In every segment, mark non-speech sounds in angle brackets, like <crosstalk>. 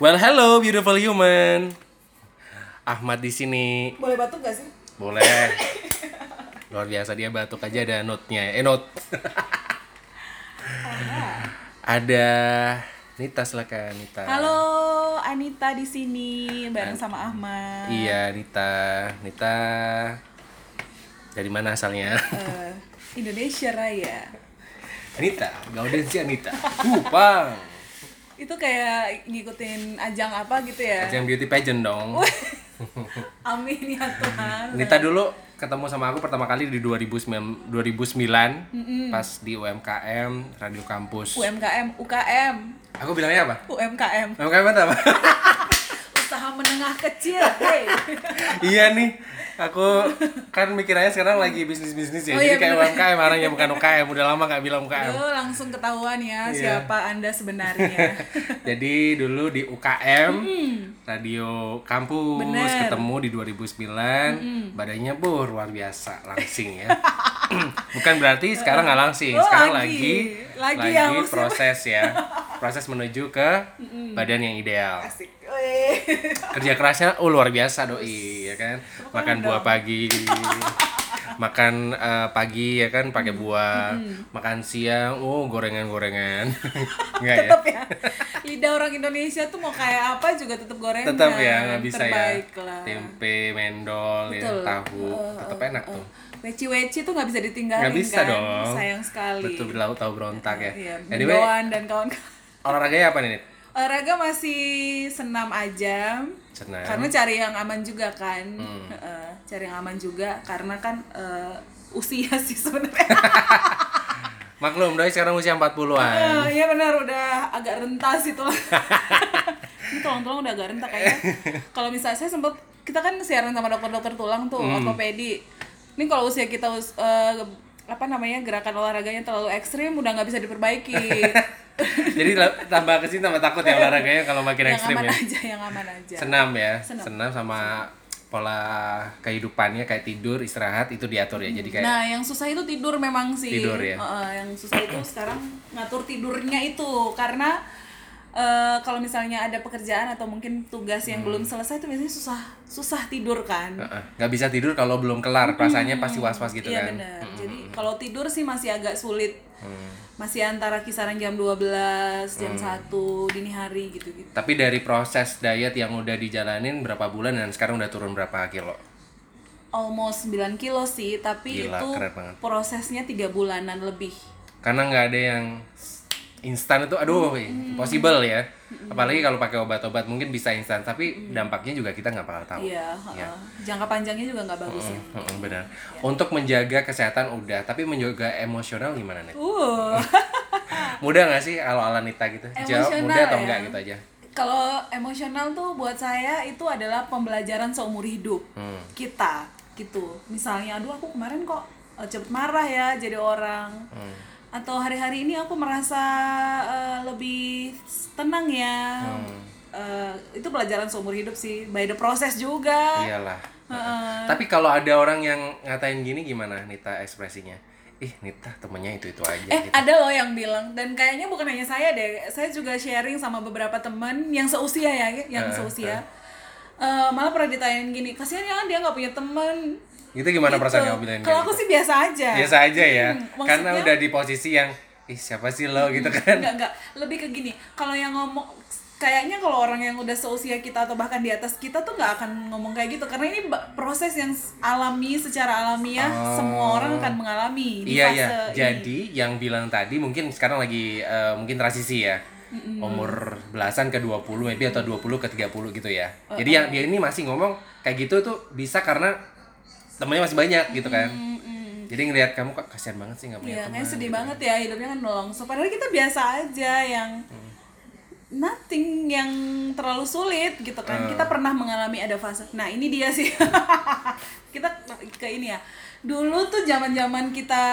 Well, hello beautiful human. Ahmad di sini. Boleh batuk gak sih? Boleh. <laughs> Luar biasa dia batuk aja ada note-nya. Eh note. ada Nita silakan Nita. Halo, Anita di sini bareng sama Ahmad. Iya, Nita. Nita dari mana asalnya? Eh, Indonesia Raya. Nita, Gaudensia Nita. Kupang. Itu kayak ngikutin ajang apa gitu ya? Ajang beauty pageant dong. <laughs> Amin ya Tuhan. Nita dulu ketemu sama aku pertama kali di 2009 2009 pas di UMKM Radio Kampus. UMKM, UKM, Aku bilangnya apa? UMKM. UMKM apa? <laughs> Usaha menengah kecil, hey. iya nih. Aku kan mikirnya sekarang lagi bisnis-bisnis ya. Oh, Jadi iya, kayak bener. UMKM orangnya bukan UKM. Udah lama gak bilang UKM. Aduh, langsung ketahuan ya Iya. siapa Anda sebenarnya. <laughs> Jadi dulu di UKM Radio Kampus Bener. ketemu di 2009 badannya bu luar biasa langsing ya. <clears throat> Bukan berarti sekarang nggak langsing, Oh, sekarang lagi. lagi Lagi ya, maksudnya. proses ya. <laughs> Proses menuju ke badan yang ideal. Asik. Kerja kerasnya oh luar biasa doi ya kan. Makan buah pagi. <laughs> makan eh, pagi ya kan? Pakai buah, makan siang oh gorengan-gorengan. <laughs> Enggak ya? tetap ya. Lidah orang Indonesia tuh mau kayak apa juga tetap gorengan. Tetap ya nggak bisa terbaik ya lah. Tempe mendol ya tahu. Uh, tetap uh, enak uh. tuh. Weci-weci tuh nggak bisa ditinggalin nggak bisa kan? dong. Sayang sekali. Betul berlaut tahu berontak ya. Iya, anyway dan kawan-kawan. olahraganya apa nih? Olahraga masih senam aja senam karena cari yang aman juga kan Hmm. Heeh, cari yang aman juga karena kan eh, usia sih sebenarnya <laughs> maklum doi sekarang usia 40-an Eh, Iya benar udah agak rentas itu lah. Ini tulang-tulang udah agak rentak kayaknya. Kalau misalnya saya sempat kita kan siaran sama dokter-dokter tulang tuh Hmm. ortopedi. Ini kalau usia kita eh, apa namanya gerakan olahraganya terlalu ekstrim udah nggak bisa diperbaiki. <laughs> <laughs> jadi tambah ke sini tambah takut ya olahraganya kalau makin yang ekstrim aman ya aja, yang aman aja. senam ya Senam. senam sama pola kehidupannya kayak tidur istirahat itu diatur ya jadi kayak Nah, yang susah itu tidur memang sih. Tidur ya? Heeh, yang susah itu sekarang ngatur tidurnya itu karena eh, kalau misalnya ada pekerjaan atau mungkin tugas yang belum selesai itu biasanya susah susah tidur kan. Heeh, nggak bisa tidur kalau belum kelar rasanya pasti was-was gitu iya kan benar. Jadi kalau tidur sih masih agak sulit. Hmm. Masih antara kisaran jam 12, jam 1 dini hari gitu-gitu. Tapi dari proses diet yang udah dijalanin berapa bulan dan sekarang udah turun berapa kilo? Almost 9 kilo sih, tapi Gila, itu prosesnya tiga bulanan lebih. Karena nggak ada yang instan itu, aduh, possible ya. Apalagi kalau pakai obat-obat mungkin bisa instan, tapi dampaknya juga kita nggak bakal tahu. Iya, heeh. jangka panjangnya juga nggak bagus ya. Heeh, benar. Untuk menjaga kesehatan udah, tapi menjaga emosional gimana nih? Uh. <laughs> Mudah nggak sih kalau ala Nita gitu? Jawab Emosional mudah atau ya. enggak gitu aja? Kalau emosional tuh buat saya itu adalah pembelajaran seumur hidup Hmm. kita gitu. Misalnya, aduh aku kemarin kok eh, cepet marah ya jadi orang. Hmm. Atau hari-hari ini aku merasa eh, lebih tenang ya. Hmm. Eh, itu pelajaran seumur hidup sih. By the process juga. Iyalah. Heeh. Tapi kalau ada orang yang ngatain gini gimana Nita ekspresinya? Ih, Nita temennya itu-itu aja Eh gitu. ada loh yang bilang dan kayaknya bukan hanya saya deh, saya juga sharing sama beberapa teman yang seusia ya, yang Eh, seusia. Eh, malah pernah ditanyain gini, kasihan ya dia nggak punya teman. Itu gimana Gitu. perasaan kamu bilang Kalau aku gitu? sih biasa aja. Biasa aja ya. Hmm, Karena udah di posisi yang ih siapa sih lo gitu kan. Enggak enggak, lebih ke gini. Kalau yang ngomong kayaknya kalau orang yang udah seusia kita atau bahkan di atas kita tuh nggak akan ngomong kayak gitu karena ini proses yang alami secara alamiah Oh. semua orang akan mengalami di Iya fase iya. ini. Jadi yang bilang tadi mungkin sekarang lagi eh, mungkin transisi ya. Umur belasan ke 20 maybe atau 20 ke 30 gitu ya. Jadi yang dia ini masih ngomong kayak gitu tuh bisa karena temennya masih banyak gitu kan. Jadi ngelihat kamu kok kasihan banget sih nggak punya Iya, teman. sedih gitu. banget ya hidupnya kan melongso. Padahal kita biasa aja yang nothing yang terlalu sulit gitu kan. Kita pernah mengalami ada fase. Nah, ini dia sih. <laughs> kita ke ini ya. Dulu tuh zaman-zaman kita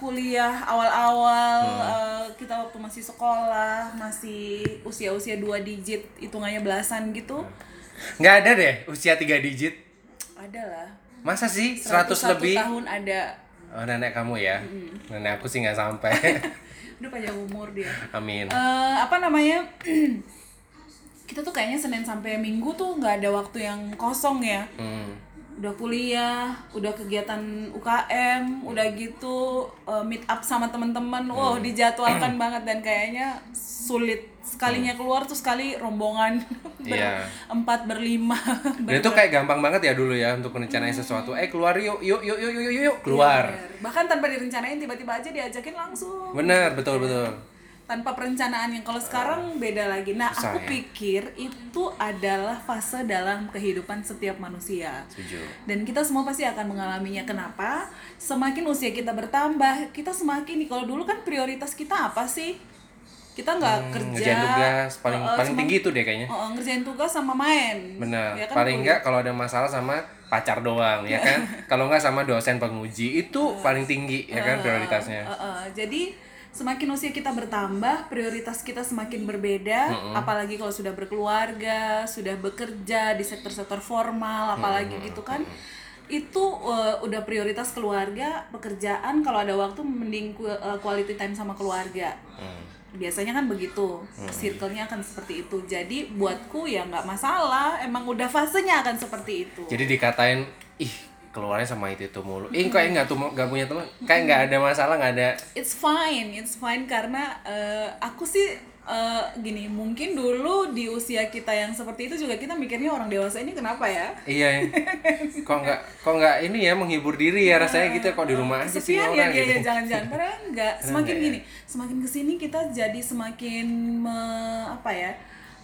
kuliah awal-awal eh, kita waktu masih sekolah, masih usia-usia dua digit, hitungannya belasan gitu. Nggak ada deh usia 3 digit. Ada lah. Masa sih 100 101 lebih? tahun ada. Oh, nenek kamu ya. Nenek aku sih nggak sampai. <laughs> Udah panjang umur dia. Amin. Eh, apa namanya <clears throat> kita tuh kayaknya senin sampai minggu tuh nggak ada waktu yang kosong ya Hmm. Udah kuliah, udah kegiatan UKM, udah gitu uh, meet up sama teman-teman, wow dijadwalkan <clears throat> banget dan kayaknya sulit. Sekalinya keluar tuh sekali rombongan. <laughs> Iya. berempat berlima. Dan itu kayak gampang banget ya dulu ya untuk merencanain sesuatu. Eh keluar yuk, yuk, yuk, yuk, yuk, yuk, yuk, keluar. bahkan tanpa direncanain tiba-tiba aja diajakin langsung. Bener, betul, betul. Tanpa perencanaan yang kalau sekarang beda lagi. Nah Susah aku ya. pikir itu adalah fase dalam kehidupan setiap manusia. Setuju. dan kita semua pasti akan mengalaminya kenapa semakin usia kita bertambah kita semakin nih kalau dulu kan prioritas kita apa sih kita nggak kerja Hmm, Ngerjain tugas paling uh, uh, paling tinggi itu deh kayaknya. uh, uh, ngerjain tugas sama main Bener. Ya kan, paling enggak kalau ada masalah sama pacar doang ya kan. <laughs> kalau enggak sama dosen penguji itu paling tinggi ya kan prioritasnya. Uh, uh, jadi semakin usia kita bertambah, prioritas kita semakin berbeda. Apalagi kalau sudah berkeluarga, sudah bekerja di sektor-sektor formal, apalagi gitu kan. Itu uh, udah prioritas keluarga, pekerjaan. Kalau ada waktu, mending uh, quality time sama keluarga. Hmm. Biasanya kan begitu, circle-nya akan seperti itu. Jadi buatku ya nggak masalah. Emang udah fasenya akan seperti itu. Jadi dikatain ih keluarnya sama itu itu mulu. Ih kayak nggak tuh nggak punya teman, kayak nggak ada masalah nggak ada. It's fine, it's fine karena eh, aku sih eh, gini, mungkin dulu di usia kita yang seperti itu juga kita mikirnya orang dewasa ini kenapa ya? Iya, ya. <laughs> kok nggak kok nggak ini ya menghibur diri ya rasanya gitu kok di rumah aja sih ya orang dia gitu. ya jangan-jangan padahal enggak. Semakin enggak ya? gini, semakin ke sini kita jadi semakin me- apa ya?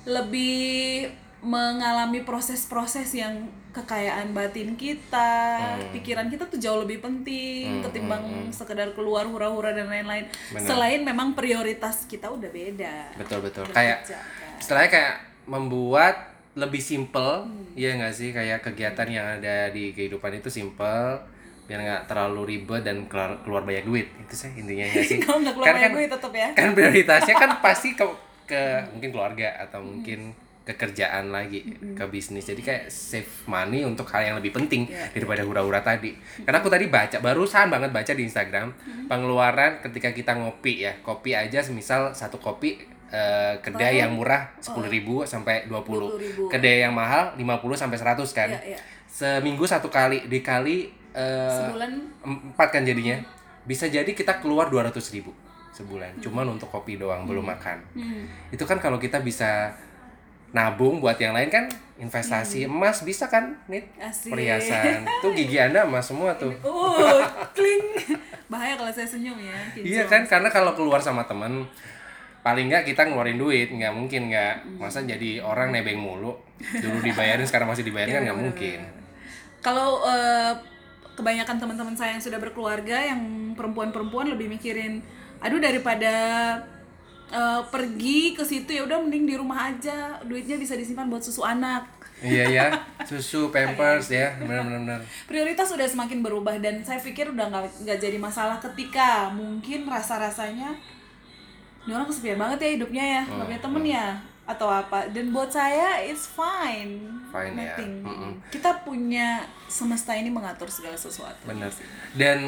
Lebih mengalami proses-proses yang kekayaan batin kita, Hmm. pikiran kita tuh jauh lebih penting ketimbang sekedar keluar hura-hura dan lain-lain. Selain memang prioritas kita udah beda. Betul betul. Udah Kayak kan. istilahnya kayak membuat lebih simple, Hmm. iya nggak sih kayak kegiatan yang ada di kehidupan itu simple biar nggak terlalu ribet dan keluar, keluar banyak duit itu sih intinya nggak sih <laughs> Kalau nggak keluar Kan- banyak kan- duit tetap ya. kan prioritasnya kan pasti ke ke mungkin keluarga atau mungkin ke kerjaan lagi ke bisnis. Jadi kayak save money untuk hal yang lebih penting Iya. daripada hura-hura tadi. Karena aku tadi baca barusan banget baca di Instagram pengeluaran ketika kita ngopi ya. Kopi aja semisal satu kopi eh, kedai yang murah 10.000 sampai 20 20.000. kedai yang mahal 50 sampai 100 kan. Iya, iya. seminggu satu kali dikali eh, Sebulan? empat kan jadinya. Bisa jadi kita keluar 200 ribu sebulan. Cuman untuk kopi doang belum makan. Hmm. itu kan kalau kita bisa nabung buat yang lain kan investasi emas bisa kan nih perhiasan. Tuh gigi anda emas semua <laughs> tuh. Uh, kling. Bahaya kalau saya senyum ya. kinclong. iya kan karena kalau keluar sama temen paling nggak kita ngeluarin duit nggak mungkin nggak. Masa jadi orang nebeng mulu? Dulu dibayarin sekarang masih dibayarin kan nggak mungkin. Kalau eh, kebanyakan teman-teman saya yang sudah berkeluarga, yang perempuan-perempuan lebih mikirin, aduh daripada eh, pergi ke situ ya udah mending di rumah aja, duitnya bisa disimpan buat susu anak. iya ya <laughs> susu pampers ya benar-benar Prioritas sudah semakin berubah dan saya pikir udah nggak nggak jadi masalah ketika mungkin rasa-rasanya ini orang kesepian banget ya hidupnya ya, nggak punya temen ya atau apa. Dan buat saya it's fine, Fine ya. nothing. Mm-mm. Kita punya semesta ini mengatur segala sesuatu. bener dan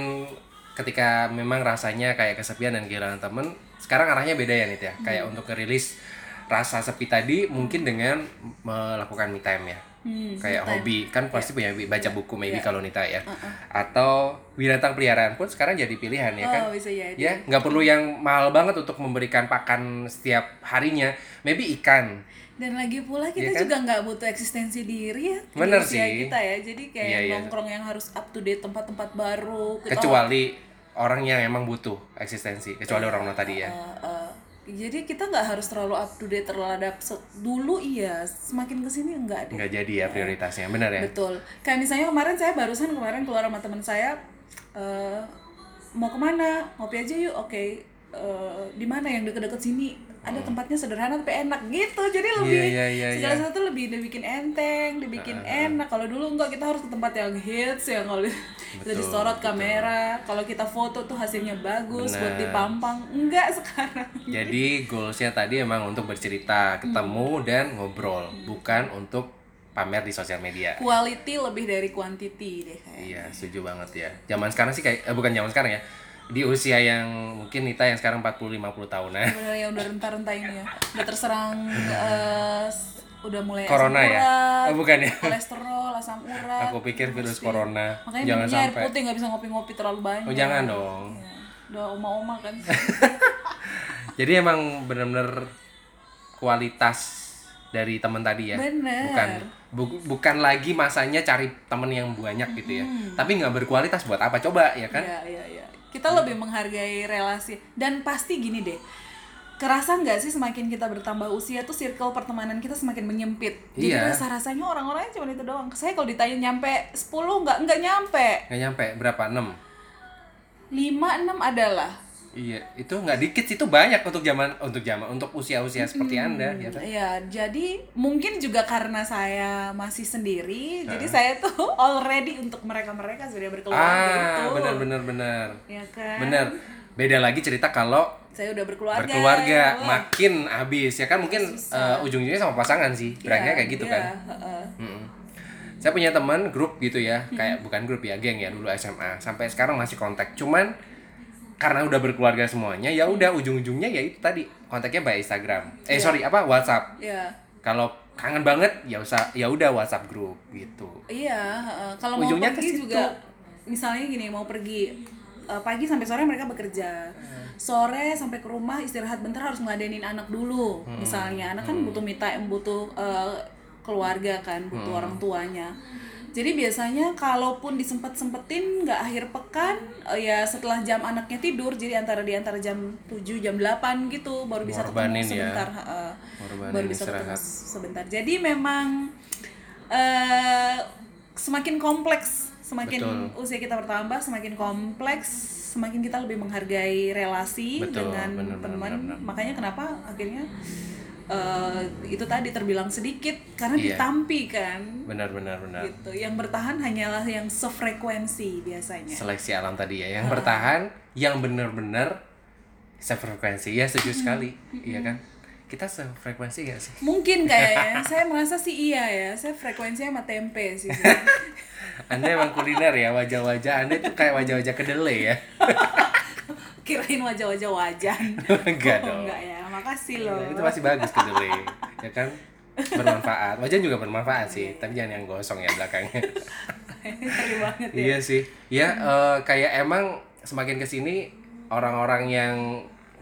ketika memang rasanya kayak kesepian dan kehilangan temen sekarang arahnya beda ya Nit ya? Kayak untuk ngerilis rasa sepi tadi mungkin dengan melakukan me time ya. Hmm, kayak hobi kan pasti punya hobi baca buku maybe Iya. kalau Nita ya. Atau binatang peliharaan pun sekarang jadi pilihan ya kan? Oh, bisa jadi. ya nggak perlu yang mahal banget untuk memberikan pakan setiap harinya. Maybe ikan Dan lagi pula kita Iya kan? juga nggak butuh eksistensi diri ya di Bener usia sih. kita ya. Jadi kayak Iya, iya. nongkrong yang harus up to date tempat-tempat baru. Kita- kecuali orang yang emang butuh eksistensi kecuali orang orang tadi ya Eh, eh, jadi kita nggak harus terlalu up to date terhadap dulu iya semakin ke sini enggak deh nggak jadi ya prioritasnya benar ya betul kayak misalnya kemarin saya barusan kemarin keluar sama teman saya eh, mau ke mana ngopi aja yuk oke Eh, di mana yang deket-deket sini ada tempatnya sederhana tapi enak gitu jadi lebih Hmm. iya, iya, segala iya. sesuatu lebih dibikin enteng dibikin enak kalau dulu enggak kita harus ke tempat yang hits yang kalau <laughs> kita disorot betul. kamera kalau kita foto tuh hasilnya bagus buat Benar. dipampang enggak sekarang Jadi goalsnya tadi emang untuk bercerita, ketemu dan ngobrol, bukan untuk pamer di sosial media. quality lebih dari quantity deh kayak Iya, setuju banget ya. Zaman sekarang sih kayak eh, bukan zaman sekarang ya. Di usia yang mungkin Nita yang sekarang 40 50 tahunan. bener yang udah renta-renta ini ya udah terserang s- udah mulai Corona asam ya? urat, Oh, bukan ya? kolesterol, asam urat. Aku pikir virus Mesti. corona. Makanya Jangan minumnya air sampai. putih nggak bisa ngopi-ngopi terlalu banyak. Oh, jangan dong. Iya. Udah oma-oma kan. <laughs> Jadi emang bener-bener kualitas dari temen tadi ya. Bener. Bukan bu- bukan lagi masanya cari temen yang banyak gitu ya. Tapi nggak berkualitas buat apa coba ya kan? Iya, iya, iya. Kita lebih menghargai relasi dan pasti gini deh. Kerasa nggak sih semakin kita bertambah usia tuh circle pertemanan kita semakin menyempit. Jadi Iya. rasa-rasanya orang-orangnya cuma itu doang. Saya kalau ditanya nyampe 10 nggak nggak nyampe. Nggak nyampe berapa? 6 5 6 adalah. Iya, itu nggak dikit sih, itu banyak untuk zaman untuk zaman untuk usia-usia seperti Anda ya kan? Iya, jadi mungkin juga karena saya masih sendiri, jadi saya tuh <laughs> already untuk mereka-mereka sudah berkeluarga Ah, itu. benar benar benar. Ya kan? Benar. Beda lagi cerita kalau Saya udah berkeluarga. berkeluarga Wah, makin habis ya kan mungkin eh, ujung-ujungnya sama pasangan sih. Berangnya iya, kayak gitu iya, kan. heeh. Mm-mm. Saya punya teman grup gitu ya, kayak bukan grup ya, geng ya dulu SMA. Sampai sekarang masih kontak. Cuman karena udah berkeluarga semuanya, ya udah ujung-ujungnya ya itu tadi kontaknya by Instagram. Eh sorry apa WhatsApp. Iya. Kalau kangen banget ya usah ya udah WhatsApp grup gitu. Iya, heeh. kalau mau pergi juga misalnya gini, mau pergi eh, pagi sampai sore mereka bekerja. Sore sampai ke rumah istirahat bentar harus ngeladenin anak dulu. Misalnya anak kan butuh me time, butuh eh, keluarga kan, butuh orang tuanya. Jadi biasanya kalaupun disempet-sempetin nggak akhir pekan eh, ya setelah jam anaknya tidur jadi antara di antara jam 7 jam 8 gitu baru bisa ketemu ya. sebentar heeh. Ngorbanin baru bisa ketemu sebentar. Jadi memang eh semakin kompleks, semakin Betul. usia kita bertambah, semakin kompleks, semakin kita lebih menghargai relasi Betul, dengan teman. Makanya kenapa akhirnya eh itu tadi terbilang sedikit karena Iya. ditampi kan. Benar benar benar. Gitu. Yang bertahan hanyalah yang sefrekuensi biasanya. Seleksi alam tadi ya, yang bertahan, yang benar-benar sefrekuensi. Ya setuju sekali, iya kan? Kita sefrekuensi gak sih? Mungkin <laughs> kayaknya saya merasa sih iya ya. Saya frekuensinya sama tempe sih. <laughs> Anda emang kuliner ya, wajah-wajah Anda itu kayak wajah-wajah kedelai ya. <laughs> Kirain wajah-wajah wajan. Enggak Oh, dong. enggak ya. Makasih loh. Itu masih bagus kedelai, ya kan? Bermanfaat. Wajan juga bermanfaat sih, tapi jangan yang gosong ya belakangnya. <laughs> Banget ya. iya sih. Ya eh, kayak emang semakin ke sini orang-orang yang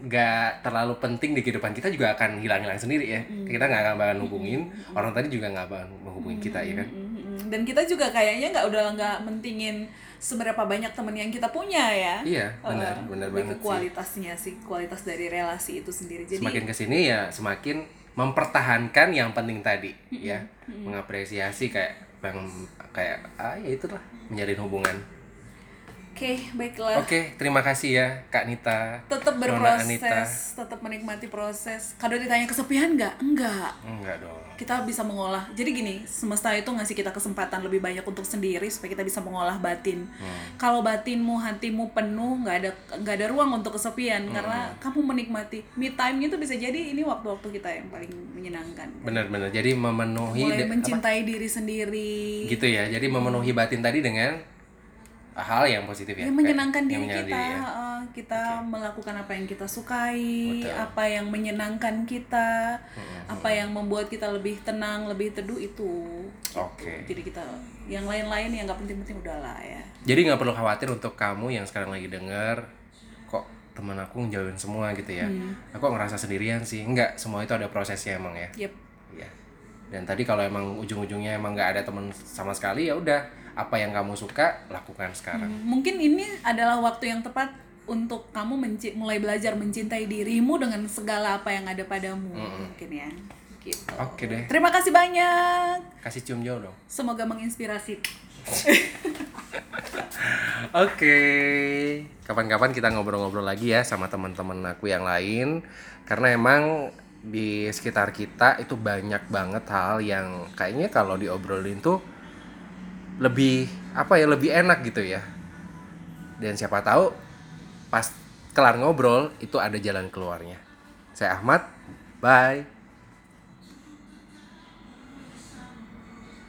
nggak terlalu penting di kehidupan kita juga akan hilang-hilang sendiri ya. Kita nggak akan bakal hubungin. Orang tadi juga nggak bakal menghubungin kita ya kan. Mm-mm. Dan kita juga kayaknya nggak udah nggak mentingin seberapa banyak teman yang kita punya ya. Iya, benar, Eh, benar lebih banget ke sih. kualitasnya sih, kualitas dari relasi itu sendiri. Jadi Semakin ke sini ya semakin mempertahankan yang penting tadi ya. Mengapresiasi kayak bang kayak ah ya itulah menjalin hubungan. oke, baiklah. Oke, terima kasih ya Kak Nita. Tetap berproses, tetap menikmati proses. Kalau ditanya kesepian nggak? Enggak. Enggak dong. Kita bisa mengolah. Jadi gini, semesta itu ngasih kita kesempatan lebih banyak untuk sendiri supaya kita bisa mengolah batin. Hmm. Kalau batinmu, hatimu penuh, nggak ada nggak ada ruang untuk kesepian Hmm. karena kamu menikmati me time itu bisa jadi ini waktu-waktu kita yang paling menyenangkan. Benar-benar. Jadi memenuhi Mulai mencintai diri sendiri. gitu ya. Jadi memenuhi batin tadi dengan hal yang positif ya. yang menyenangkan kayak- diri yang kita, diri ya. Kita melakukan apa yang kita sukai, Betul. apa yang menyenangkan kita, apa yang membuat kita lebih tenang, lebih teduh itu. Oke. Jadi kita yang lain-lain yang nggak penting-penting udahlah ya. Jadi nggak perlu khawatir untuk kamu yang sekarang lagi denger kok teman aku ngejauhin semua gitu ya. Hmm. Aku ngerasa sendirian sih. Enggak, semua itu ada prosesnya emang ya. Yep. Iya. Dan tadi kalau emang ujung-ujungnya emang nggak ada teman sama sekali ya udah apa yang kamu suka lakukan sekarang. Mungkin ini adalah waktu yang tepat untuk kamu menci- mulai belajar mencintai dirimu dengan segala apa yang ada padamu mungkin ya. Gitu. Oke deh. Terima kasih banyak. Kasih cium jauh dong. Semoga menginspirasi. <laughs> Oke, kapan-kapan kita ngobrol-ngobrol lagi ya sama teman-teman aku yang lain karena emang di sekitar kita itu banyak banget hal yang kayaknya kalau diobrolin tuh lebih apa ya lebih enak gitu ya. Dan siapa tahu pas kelar ngobrol itu ada jalan keluarnya. Saya Ahmad, bye.